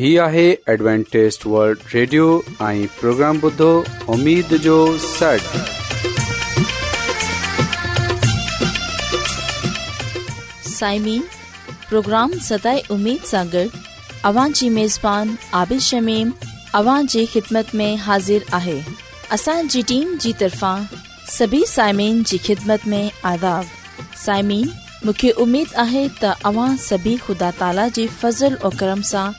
هي آهي Adventist World Radio ۽ programme بدھو اميد جو سڙ سائمين پروگرام ستاي اميد سانگر اوان جي ميزبان عابد شميم اوان جي خدمت ۾ حاضر آهي اسان جي ٽيم جي طرفان سڀي سائمين جي خدمت ۾ آداب سائمين مونکي اميد آهي ته اوان سڀي خدا تالا جي فضل ۽ کرم سان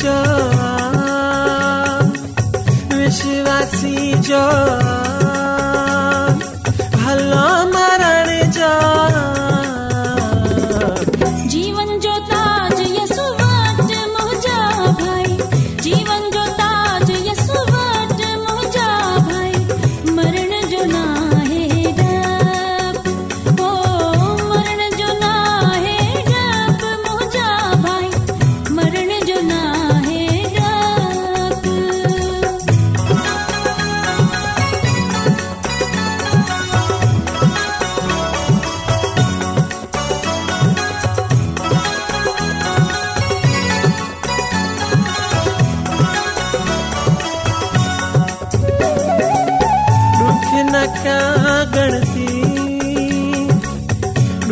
चवसी जो कागण सी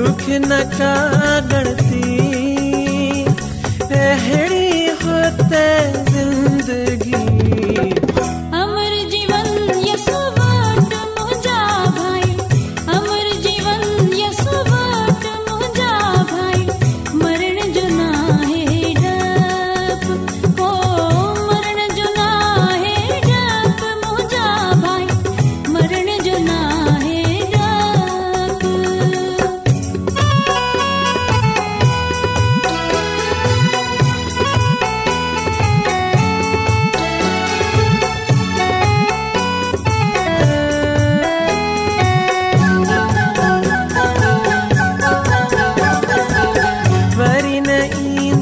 ॾुख न कागण सी री हुते ज़िंदगी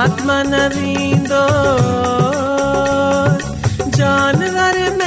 जानवर में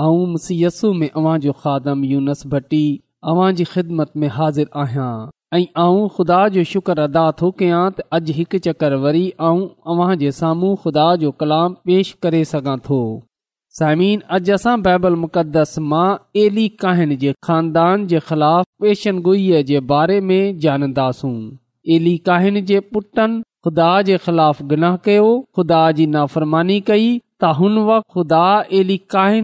ऐं मुसीयस मेंस्टी अवां जी ख़िदमत में हाज़िर आहियां ऐं ख़ुदा जो शुक्र अदा थो कयां त अॼु हिकु चकर वरी साम्हूं ख़ुदा जो कलाम पेश करे सघां थो समीन अॼु असां बाइबल मुक़दस मां जे ख़ानदान जे ख़िलाफ़ पेशनगुई जे बारे में एली जानंदासूं पुटनि ख़ुदा जे ख़िलाफ़ गुनाह कयो नाफ़रमानी कई त हुन वक़्तु काहिन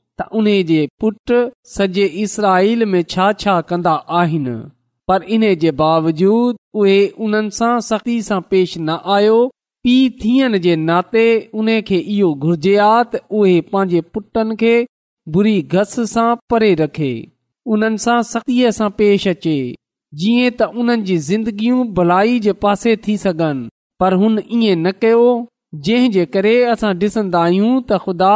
त उन जे पुट सॼे इसराईल में छा छा कंदा आहिनि पर इन जे बावजूद उहे उन्हनि सां सां पेश न आयो पीउ थियण जे नाते उन खे इहो घुर्जे आ त उहे पंहिंजे पुटनि खे बुरी घस सां परे रखे उन्हनि सां सखीअ सां पेश अचे जीअं त उन्हनि जी ज़िंदगियूं भलाई जे पासे थी सघनि पर हुन ईअं न कयो जंहिं जे करे असां ॾिसंदा आहियूं त ख़ुदा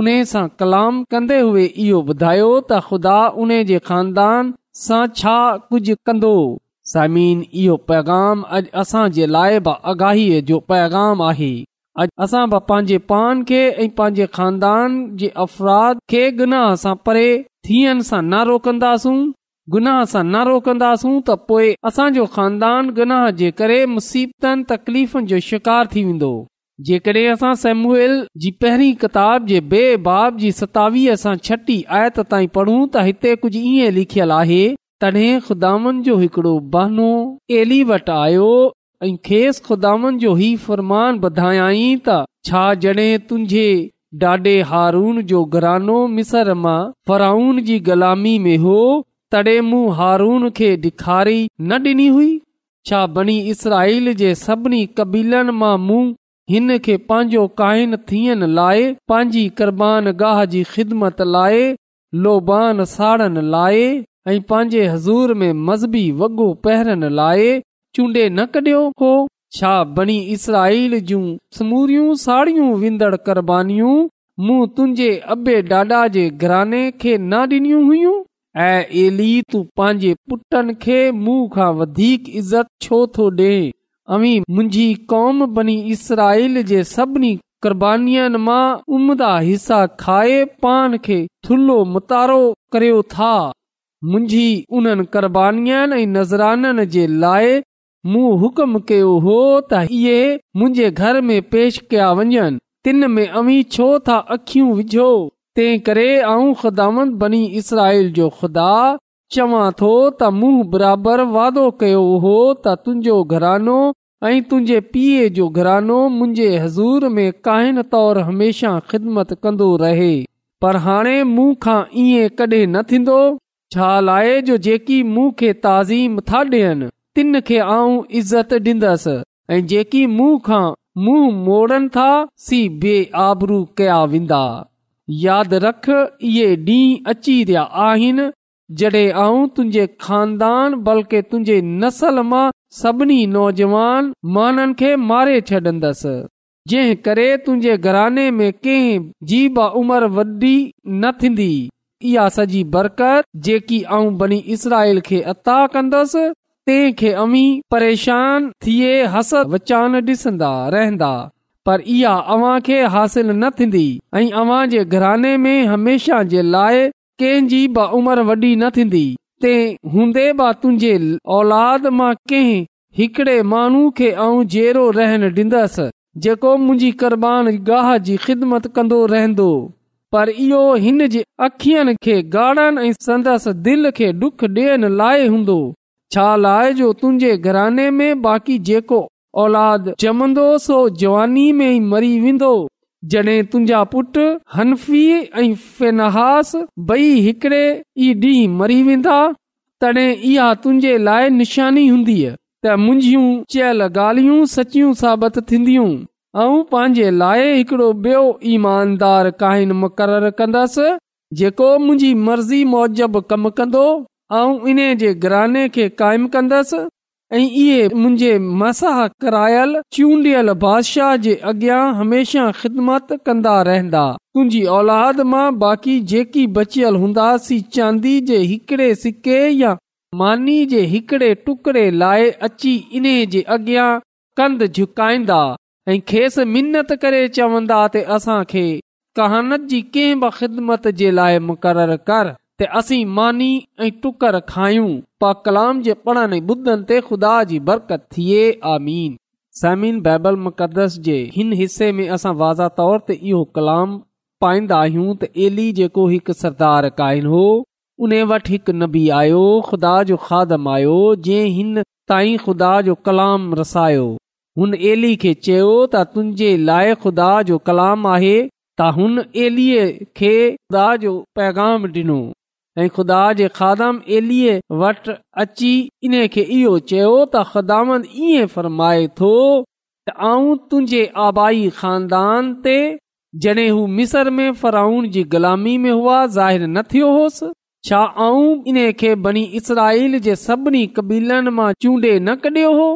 उन सां कलाम कन्दो हुए इहो ॿुधायो त ख़ुदा उन जे खानदान सां छा कुझु कंदो सामीन इहो पैगाम असां जे लाइ आगाही जो पैगाम आहे अॼु असां ब पंहिंजे पान खे ऐं पंहिंजे खानदान जे अफ़राद खे गुनाह सां परे थियनि सां न रोकंदासूं गुनाह सां न रोकन्दास त पोए असांजो खानदान गुनाह जे करे मुसीबतनि तकलीफ़ुनि जो शिकार थी वेंदो जेकॾहिं असां सेमुएल जी पहिरीं किताब जे बे बाब जी सतावीह सां छटी आयत ताईं पढ़ूं त हिते कुझु ईअं लिखियलु आहे तॾहिं ख़ुदान जो हिकिड़ो बहनो एली वटि आयो ऐं खेसि ख़ुदान जो ई फ़ुरमान ॿधायाई त छा जॾहिं तुंहिंजे डाडे हारून जो घरानो मिसर मां फराउन जी ग़लामी में हो तॾहिं मूं हारून खे ॾेखारी न ॾिनी हुई छा बनी इसराईल जे सभिनी कबीलनि मां मूं हिन खे पंहिंजो काइन थियण लाइ पंहिंजी क़रबान गाह जी ख़िदमत लाइ लोबान साड़न लाइ ऐं पंहिंजे हज़ूर में मज़हबी वॻो पहिरनि लाइ चूंडे न कढियो को छा बनी इसराईल जूं समूरियूं साड़ियूं वेंदड़ क़ुरियूं मूं तुंहिंजे अबे ॾाॾा जे घराने खे न ॾिनियूं हुयूं ऐं एली तूं पंहिंजे पुटनि खे मूं खां वधीक छो थो अमी मुंहिंजी कौम बनी इसराईल जे सभिनी क़बानियुनि मां उमदा हिसा खाए पान खे थुल्हो मुतारो करियो था मुंहिंजी उन्हनि क़ुरियनि ऐं नज़राननि जे लाइ मूं हुकम कयो हो त इहे मुंहिंजे घर में पेश कया वञनि तिन में अमी छो था अख़ियूं विझो तंहिं करे आऊं ख़ुदामंद बनी इसराईल जो ख़ुदा चवां थो त मूं बराबरि वाइदो कयो हो त तुंहिंजो घरानो ऐं तुंहिंजे पीउ जो घरानो मुंहिंजे हज़ूर में काहिन तौर हमेशह ख़िदमत कंदो रहे पर हाणे मूंखां इएं कडे॒ न थींदो छा जो जेकी मूं ताज़ीम था ॾियनि तिन खे आऊं इज़त ॾींदसि ऐं जेकी मूं खां मुं मोड़नि था सी बे आबरू कया वेंदा यादि रख इहे ॾींहं अची रहिया आहिनि जॾहिं आऊं तुंहिंजे ख़ानदान बल्कि तुंहिंजे नसल मां सभिनी नौजवानसि जंहिं करे तुंहिंजे घराने में जीब उमिरि वॾी न थींदी इहा सॼी बरक़त जेकी आऊं बनी इसराइल खे अता कंदसि तंहिंखे अमी परेशान थिए हस वचान ॾिसंदा रहंदा पर इहा अव्हां खे हासिल न थींदी ऐं अवां जे घराने में हमेशा जे लाइ कंहिंजी ब उमर वॾी न थींदी ते हूंदे बि तुंहिंजे औलाद मां के हिकड़े माण्हू खे आऊं जहिड़ो रहन ॾींदसि जेको मुंहिंजी क़ुर्बान गाह जी ख़िदमत कंदो रहंदो पर इहो हिन जे अखियुनि खे ऐं संदसि दिलि खे डुख ॾियण लाइ हूंदो छा लाइ जो तुंहिंजे घराने में बाक़ी जेको औलाद चमंदो सो जवानी में ई मरी वेंदो जॾहिं तुंहिंजा पुट हनफी ऐं फिनहास ॿई ई ॾींहुं मरी वेंदा तॾहिं इहा तुंहिंजे लाइ निशानी हूंदी त मुंहिंजियूं चयल गाल्हियूं सचियूं साबित थींदियूं ऐं पंहिंजे लाइ हिकिड़ो ईमानदार काइन मुक़ररु कंदसि जेको मुंहिंजी मर्ज़ी मोहजब कमु कंदो ऐं इन जे घराने खे क़ाइमु कंदसि ऐं इहे मुंहिंजे मसाह करायल चूंडियल बादशाह जे अॻियां हमेशह ख़िदमत कंदा रहंदा तुंहिंजी औलाद मां बाक़ी जेकी बचियल हूंदासीं चांदी जे हिकिड़े सिके या मानी जे हिकिड़े टुकड़े लाइ अची इन्हे जे अॻियां कंद झुकाईंदा ऐं खेसि मिनत करे चवंदा ते असांखे कहानत जी कंहिं बि ख़िदमत जे लाइ मुक़ररु कर ते असीं मानी ऐं टुकर खायूं पा कलाम जे पढ़ण ॿुधनि ते ख़ुदा जी बरकत थिए आमीन बाइबल मुक़दस जे हिन हिस्से में असां वाज़ा तौर ते इहो कलाम पाईंदा आहियूं त एली जेको हिकु सरदार क़ाइन हो उन वटि हिकु नबी आयो ख़ुदा जो खाधम आयो जंहिं ताईं खुदा जो कलाम रसायो हुन एली खे चयो त तुंहिंजे लाइ खुदा जो कलाम आहे त हुन एलीअ खे ख़ुदा जो पैगाम डि॒नो ऐं ख़ुदा जे खादम एलीअ वटि अची इन्हे इहो चयो त ख़ुदांदीअं फरमाए थो त आऊं तुंहिंजे आबाई ख़ानदान ते जॾहिं हू मिसर में फराउन जी ग़ुलामी में हुआ ज़ाहिर न थियो होसि छा आऊं इन्हीअ खे बनी इसराईल जे सभिनी कबीलनि मां चूंडे न कढियो हो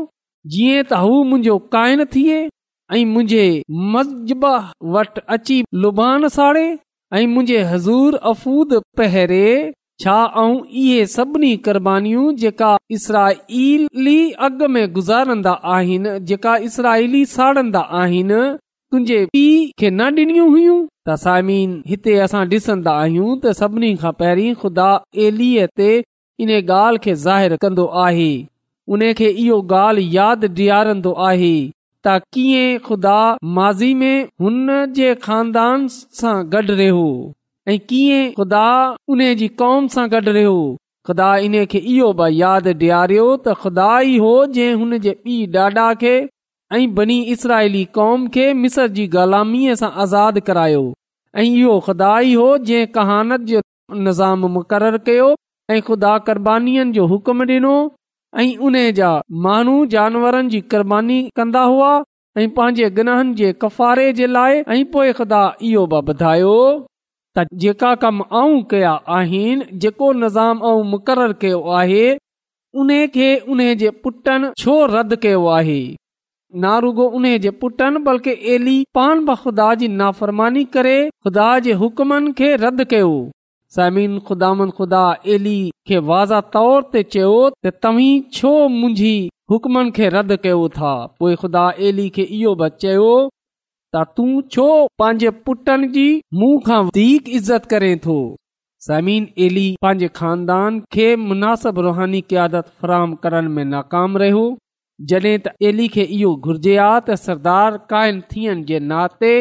जीअं त हू मुंहिंजो काइन थिए ऐं मुंहिंजे मज़ब वटि अची लुभान साड़े मुंहिंजे हज़ूर अफ़ूद पहिरे छा ऐं इहे सभिनी क़ुरियूं जेका में गुज़ारंदा आहिनि जेका इसराईली साड़ंदा आहिनि तुंहिंजे पीउ खे न डि॒नी हुयूं तसीन हिते असां डि॒सन्दा आहियूं त सभिनी खां पहिरीं खुदा ते इन ॻाल्हि खे ज़ाहिर कन्दो आहे उन खे इहो ॻाल्हि यादि आहे त कीअं ख़ुदा माज़ी में हुन जे ख़ानदान सां गॾु रहियो ऐं कीअं ख़ुदा कौम सां गॾु रहियो ख़ुदा इन खे इहो यादि ॾियारियो त खुदा ई हो जंहिं हुन जे पीउ ॾाॾा खे ऐं बनी इसराईली क़ौम खे मिसर जी ग़लामीअ सां आज़ादु करायो ऐं इहो खुदा ई हो जंहिं कहानत जो निज़ाम मुक़रर कयो ऐं ख़ुदा क़ुर्बानीनि जो हुकुम ऐं उन जा माण्हू जानवरनि जी क़ुर्बानी कन्दा हुआ ऐं पंहिंजे गनहनि जे कफ़ारे जे लाइ ऐं पोए ख़ुदा इहो बि ॿुधायो त जेका कम ऐं कया आहिनि जेको निज़ाम ऐं मुक़ररु कयो आहे उन खे उन जे पुटनि छो रद्द कयो आहे न रुगो उन जे पुटनि बल्कि एली पान बख़ुदा जी नाफ़रमानी करे ख़ुदा जे हुकमनि खे रद्द कयो समीन ख़ुदान ख़ुदा अली खे वाज़ तौर ते चयो त तव्हीं छो मुंहिंजी हुकमनि खे रद्द कयो था पोइ खुदा अली खे इहो बचियो त तूं छो पंहिंजे पुटनि जी मुंहं खां वधीक इज़त करे थो समीन अली पंहिंजे खानदान खे मुनासिब रुहानी कयादत फरहम करण में नाकाम रहियो जड॒हिं त अली खे इहो घुर्जे आहे त सरदार काइम थियण जे नाते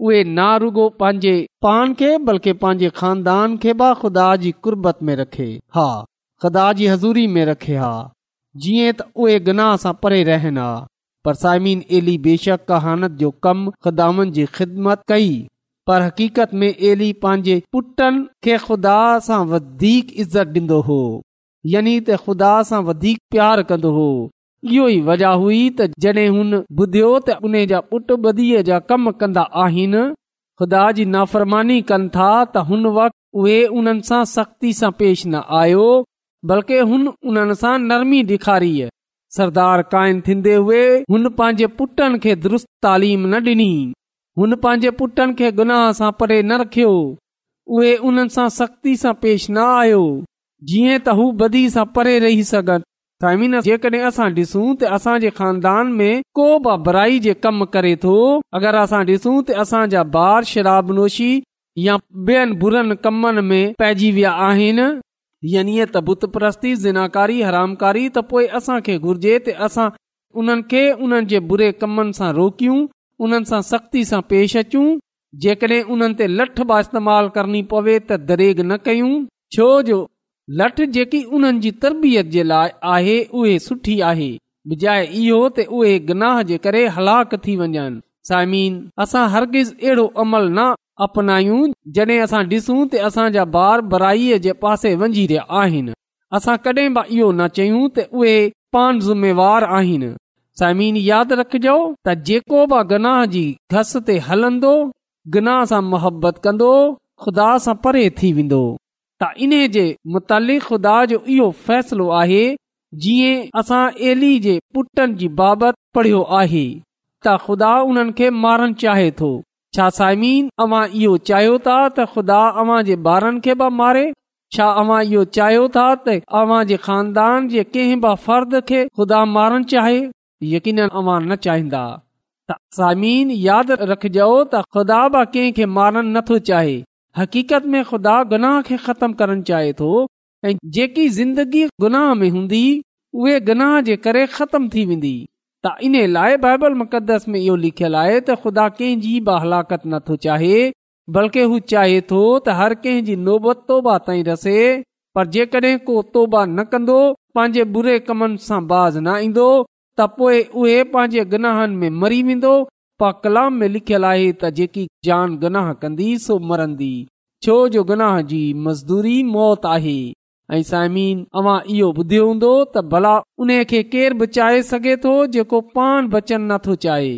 उहे ना रुगो पंहिंजे पान खे बल्कि पंहिंजे खानदान खे बि खुदा जी कुर्बत में रखे हा खु़दा जी हज़ूरी में रखे हा जीअं त उहे गनाह सां परे रहन हा पर साइमीन अली बेशक कहानत जो कम ख़ुदान जी ख़िदमत कई पर हक़ीक़त में अली पंहिंजे पुटनि खे खु़दा सां वधीक इज़त डि॒ंदो हो यनी त ख़ुदा सां वधीक कंदो हो इहो ई वजह हुई त ہن हुन ॿुधियो त उन जा पुटु جا जा कम कन्दा आहिनि खु़दा जी नाफ़रमानी कनि था त हुन वक्तु उहे उन्हनि सां सख़्ती सां पेश न आहियो बल्कि हुन उन्हनि सां नरमी डे॒खारी सरदार क़ाइमु थीन्दे हुए हुन पांजे पुटनि खे दुरुस्त तालीम न डि॒नी हुन पंहिंजे पुटनि खे गुनाह सां परे न रखियो उहे उन्हनि सख़्ती सां पेश न आयो जीअं त हू ॿधी सां परे रही सघनि जेकॾहिं असां ॾिसूं त असांजे ख़ानदान में को बि बुराई जे कम करे थो अगरि असां ॾिसूं त असांजा ॿार शराब नोशी या ॿियनि बुरनि कमनि में पइजी विया आहिनि यानी त बुतपरस्ती ज़िनाकारी हरामकारी त पोएं असां खे घुर्जे त असां उन्हनि खे उन्हनि जे बुरे कमनि सां रोकियूं उन्हनि सां सख़्ती सां पेश अचूं जेकॾहिं उन्हनि ते लठ बा इस्तेमाल करणी पवे त दरेग न कयूं छो जो लठ जेकी उन्हनि जी तरबियत जे लाइ आहे उहे सुठी आहे बजाए इहो त उहे गनाह जे करे हलाक थी वञनि सायम असां हरगिज़ अहिड़ो अमल न अपनाइयूं असां डि॒सू त असांजा बार बराई जे पासे वञी रहिया आहिनि असां कडहिं बि इहो न चयूं त उहे पान ज़ुमेवार आहिनि सायमिन यादि रखजो त जेको बि गनाह जी घस ते हलंदो गनाह सां मुहबत कंदो खुदा सां परे थी वेंदो त इन्हे मुतलिक़ ख़ुदा जो इहो फ़ैसिलो आहे जीअं असां एली जे पुटनि जी बाबति पढ़ियो आहे त ख़ुदा उन्हनि खे मारन चाहे थो छा सामीन अवां इहो चाहियो था त ख़ुदा अव्हां जे ॿारनि खे मारे छा अवां इहो चाहियो था त अव्हां जे ख़ानदान जे कंहिं बि फ़र्द खे ख़ुदा मारणु चाहे यकीन अवां न चाहींदा त सामीन यादि रखजो त ख़ुदा बि कंहिं खे नथो चाहे हक़ीक़त में ख़ुदा गुनाह खे ख़तमु करण चाहे थो ऐं जेकी ज़िंदगी गुनाह में हूंदी उहे गुनाह जे करे ख़तमु थी वेंदी त इन लाइ बाइबल मुक़दस में इहो लिखियलु आहे त ख़ुदा कंहिंजी बि हलाकत नथो चाहे बल्कि हू चाहे थो त हर कंहिंजी नोबत तौबा ताईं रसे पर जेकॾहिं को तौबा न कंदो पंहिंजे बुरे कमनि सां बाज़ न ईंदो त पोइ उहे पंहिंजे गुनाहनि में मरी वेंदो पा कलाम लिखियलु आहे त जेकी जान गुनाह कंदी सो मरंदी छो जो गुनाह जी मज़दूरी मौत आहे ऐं साइमीन तव्हां इहो ॿुधियो हूंदो त भला उन खे केरु बचाए चाहे सघे थो जेको पान बचन नथो चाहे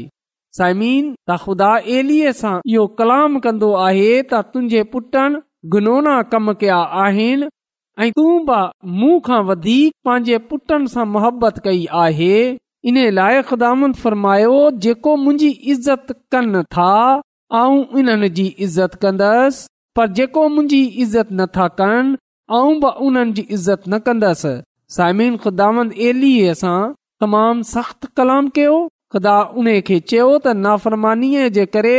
साइमीन ख़ुदा सां इहो कलाम कंदो आहे त तुंहिंजे पुटनि गुनोना कम कया आहिनि ऐं तूं बि मूं खां वधीक पंहिंजे पुटनि सां कई आहे इन लाइ ख़ुदामंद फरमायो जेको मुंहिंजी इज़त कनि था ऐं इन्हनि जी इज़त कंदसि पर जेको मुंहिंजी इज़त नथा कनि ऐं बि उन्हनि जी इज़त न कंदसि सामिन ख़ुदामंदलीअ सां तमामु सख़्तु कलाम कयो ख़ुदा उन खे चयो त नाफ़रमानी जे करे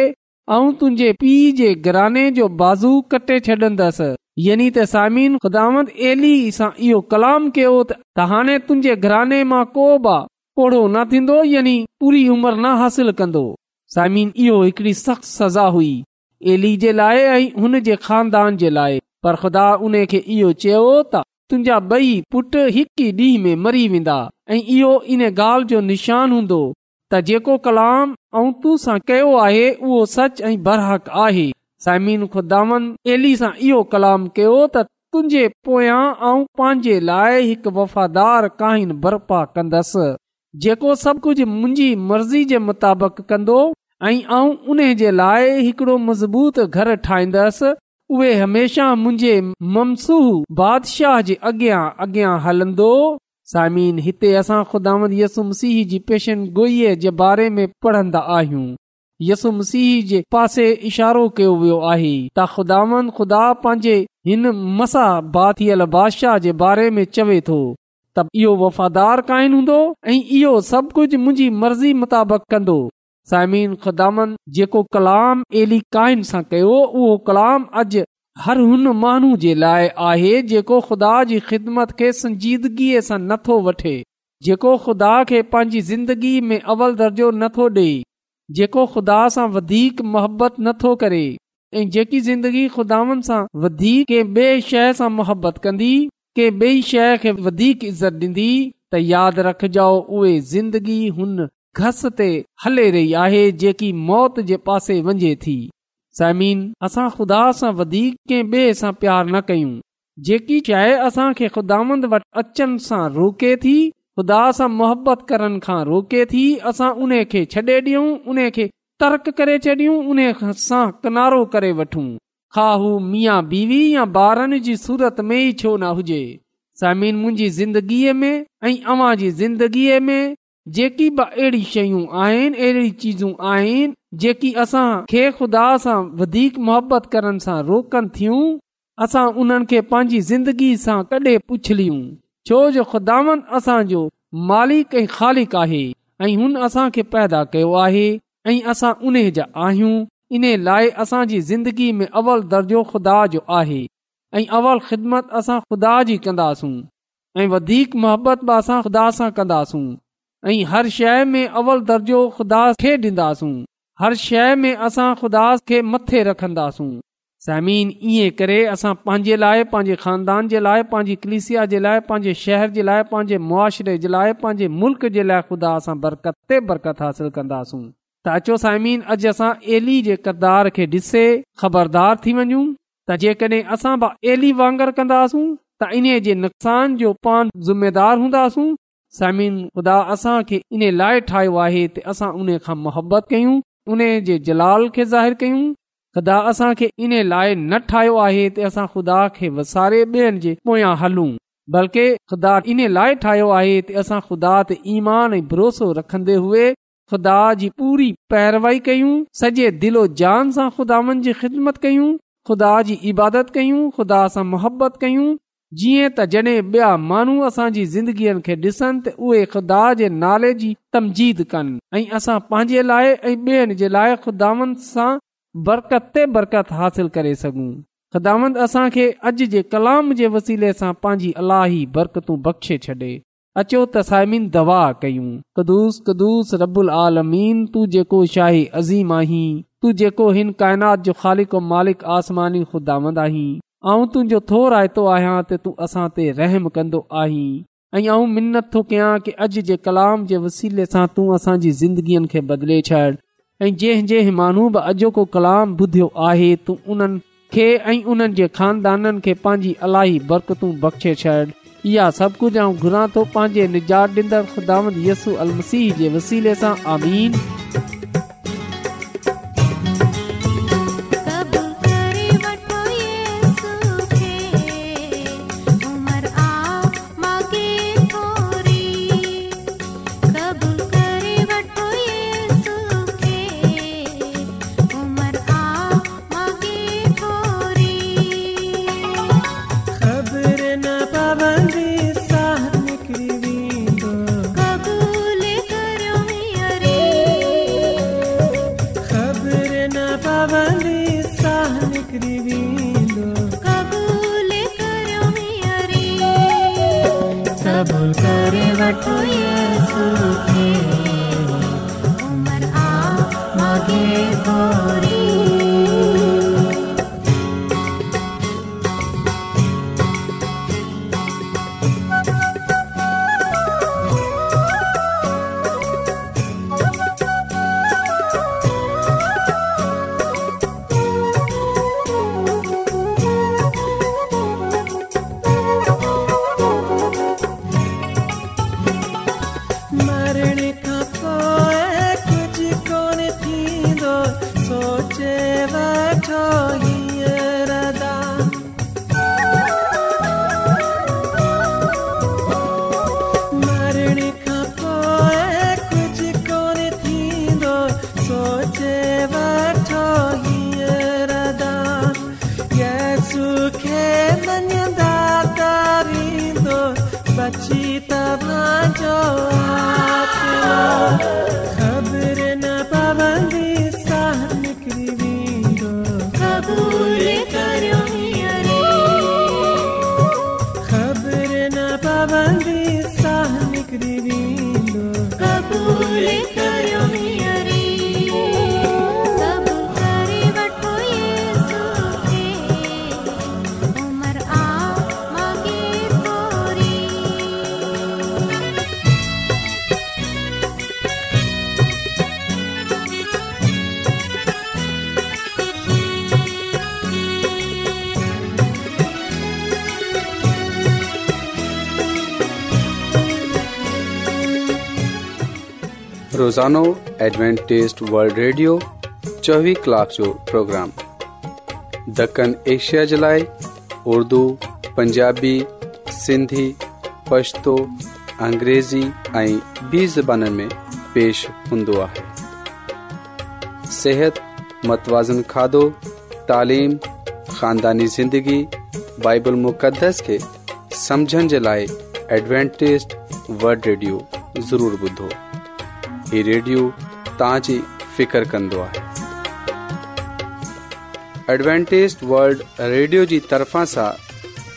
ऐं तुंहिंजे पीउ जे घराने जो बाज़ू कटे छॾंदसि यनी त सामिन एली सां इहो कलाम कयो त हाणे तुंहिंजे घराने मां को बि ओड़ो न थींदो यानी पूरी उमिरि न हासिल कंदो साइमीन इहो हिकड़ी सख़्त सज़ा हुई एली जे लाइ ऐं हुन जे ख़ानदान जे लाइ पर ख़ुदा इहो चयो त तुंहिंजा बई पुट हिकु ई ॾींहं में मरी वेंदा ऐं इहो इन ॻाल्हि जो निशान हूंदो त जेको कलाम ऐं तू सां कयो आहे उहो सच ऐं बरहक आहे साइमिन ख़ुदावन एली सां इहो कलाम कयो त तुंहिंजे पोयां ऐं पंहिंजे लाइ हिकु वफ़ादार कहीन बर्पा कंदसि जेको सभु कुझु मुंहिंजी मर्ज़ी जे मुताबिक़ कंदो ऐं आऊं उन जे लाइ हिकिड़ो मज़बूत घर ठाहींदसि उहे हमेशा मुंहिंजे ममसूह बादशाह जे अॻियां अॻियां हलंदो सामिन हिते असां खुदावन यसु मसीह जी पेशन गोईअ जे बारे में पढ़ंदा आहियूं यसु मसीह जे पासे इशारो कयो वियो आहे त ख़ुदांद ख़ुदा पंहिंजे हिन मसा बाथियल बादशाह जे बारे में चवे थो त इहो वफ़ादार क़ाइन हूंदो ऐं इहो सभु कुझु मुंहिंजी मर्ज़ी मुताबिक़ कंदो साइमिन खुदान जेको कलाम एली क़ाइन सां कयो उहो कलाम अॼु हर हुन माण्हू जे लाइ आहे जेको ख़ुदा जी ख़िदमत खे संजीदगीअ सां नथो वठे जेको ख़ुदा खे पंहिंजी ज़िंदगी में अवल दर्जो नथो ॾे जेको ख़ुदा सां वधीक मुहबत नथो करे ऐं जेकी ज़िंदगी खुदानि सां वधीक कंहिं ॿिए शइ सां मुहबत कंदी कंहिं ॿे शइ खे वधीक इज़त ॾींदी त यादि रखजाओ उहे ज़िंदगी हुन घस ते हले रही आहे जेकी मौत जे पासे वञे थी समीन असां ख़ुदा सां वधीक कंहिं ॿिए सां प्यारु न कयूं जेकी चाहे असां खे ख़ुदांद वटि अचनि सां रोके थी ख़ुदा सां मुहबत करण खां रोके थी असां उन खे छॾे ॾियूं उन खे तर्क करे छॾियूं उन सां किनारो करे वठूं खा हू मिया बीवी या ॿारनि जी सूरत में ई छो न हुजे मुंहिंजी ज़िंदगीअ में ऐंंदगीअ में जेकी बि अहिड़ी शयूं आहिनि अहिड़ी चीज़ूं आहिनि जेकी असां खे खुदा सां वधीक मोहबत करण सां रोकनि थियूं असां उन्हनि खे पंहिंजी ज़िंदगीअ सां कॾहिं पुछलियूं छो जो ख़ुदावन असांजो मालिक ऐं ख़ालिक आहे ऐं हुन पैदा कयो आहे ऐं असां उन जा आहियूं इन लाइ असांजी ज़िंदगी में अवल दर्जो ख़ुदा जो आहे अवल ख़िदमत असां ख़ुदा जी कंदासूं ऐं वधीक मोहबत बि असां ख़ुदा सां कंदासूं ऐं हर शइ में अवल दर्जो ख़ुदा खे ॾींदासूं हर शइ में असां ख़ुदा खे मथे रखंदासूं समीन ईअं करे असां पंहिंजे लाइ पंहिंजे खानदान जे लाइ पंहिंजी कलिसिया जे लाइ पंहिंजे शहर जे लाइ पंहिंजे मुआशिरे जे लाइ पंहिंजे मुल्क़ जे लाइ खुदा सां बरकत ते बरकत हासिल कंदासूं त अचो साइमिन अॼु असां ॾिसे ख़बरदार थी वञू त जेकॾहिं असां कंदा त इन्हे जे नुक़सानुमेदार हूंदासूं साइमन ख़ुदा ठाहियो आहे असां उन खां मुहबत कयूं उन जे जलाल खे ज़ाहिरु कयूं इन लाइ न ठाहियो आहे त असां ख़ुदा खे वसारेयनि जे पोयां हलूं बल्कि इन लाइ ठाहियो आहे असां ख़ुदा ते ईमान ऐं भरोसो रखन्दे हुए ख़ुदा जी पूरी पैरवाई कयूं सॼे दिलो जान सां खु़दावन जी ख़िदमत कयूं ख़ुदा जी इबादत कयूं ख़ुदा सां मुहबत कयूं जीअं त जॾहिं ॿिया माण्हू असांजी ज़िंदगीअ खे ॾिसनि त उहे ख़ुदा जे नाले जी तमजीद कनि ऐं असां पंहिंजे लाइ ऐं ॿियनि जे लाइ खुदावन सां बरकत ते बरकत हासिल करे सघूं ख़ुदावंद असां खे अॼु जे कलाम जे वसीले सां पंहिंजी अलाही बरकतू बख़्शे छॾे अचो त साइमीन दवा कयूं कदुस कदुस रबुल आलमीन तू जेको शाही अज़ीम आहीं तू जेको हिन काइनात जो तुंहिंजो थोर आइतो आहियां त तूं असां ते रहम कन्दो आहीं ऐं आऊं मिनत थो कयां कि अॼ जे कलाम जे वसीले सां तूं असांजी ज़िंदगीअ खे बदले छॾ ऐं जंहिं जंहिं माण्हू बि अॼोको कलाम ॿुधियो आहे तू उन्हनि खे ऐं उन्हनि जे खानदाननि खे पंहिंजी बरकतू बख़्शे छॾ इहा सभु कुझु ऐं घुरां थो पंहिंजे निजात ॾींदड़ ख़ुदाद अल मसीह जे वसीले सां आमीन advantage world radio radio clock clock جو پروگرام دکن ایشیا جلائے اردو پنجابی سندھی پشتو अंग्रेज़ी ऐं बि میں پیش पेश हूंदो आहे متوازن मतवाज़न खाधो तालीम زندگی ज़िंदगी बाइबल मुक़दस खे समझण जे लाइ एडवेंटेस वल्ड ہی ریڈیو تاجی فکر کرد ہے ایڈوینٹیز ولڈ ریڈیو جی طرف سا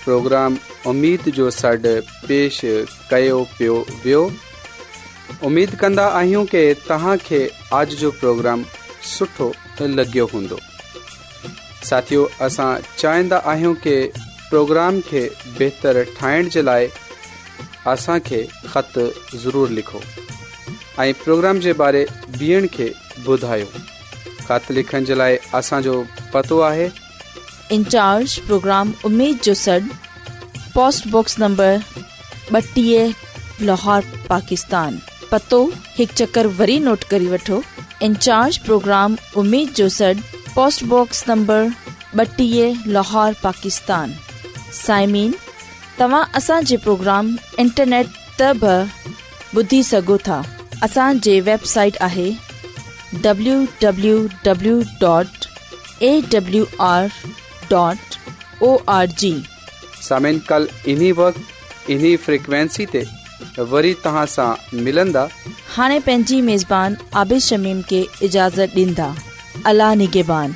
پروگرام امید جو سڈ پیش پیو ویو امید کندا آہوں کہ تہاں کے آج جو پروگرام سٹھو لگیو ہوں ساتھیو اسا چاہندا آہوں کہ پروگرام کے بہتر ٹھائن جلائے اساں کے خط ضرور لکھو ऐं प्रोग्राम जे बारे ॿियनि खे ॿुधायो ख़त लिखण जे लाइ असांजो पतो आहे इन्चार्ज प्रोग्राम उमेद जो सॾु पोस्टबॉक्स नंबर ॿटीह लाहौर पाकिस्तान पतो हिकु चकर वरी नोट करे वठो इन्चार्ज प्रोग्राम उमेद जो सॾु पोस्टबॉक्स नंबर ॿटीह लाहौर पाकिस्तान साइमीन तव्हां असांजे प्रोग्राम इंटरनेट त बि ॿुधी सघो था असांजे वेबसाइट आहे हाणे पंहिंजी عابد आबिशमीम खे اجازت ॾींदा अला निगेबान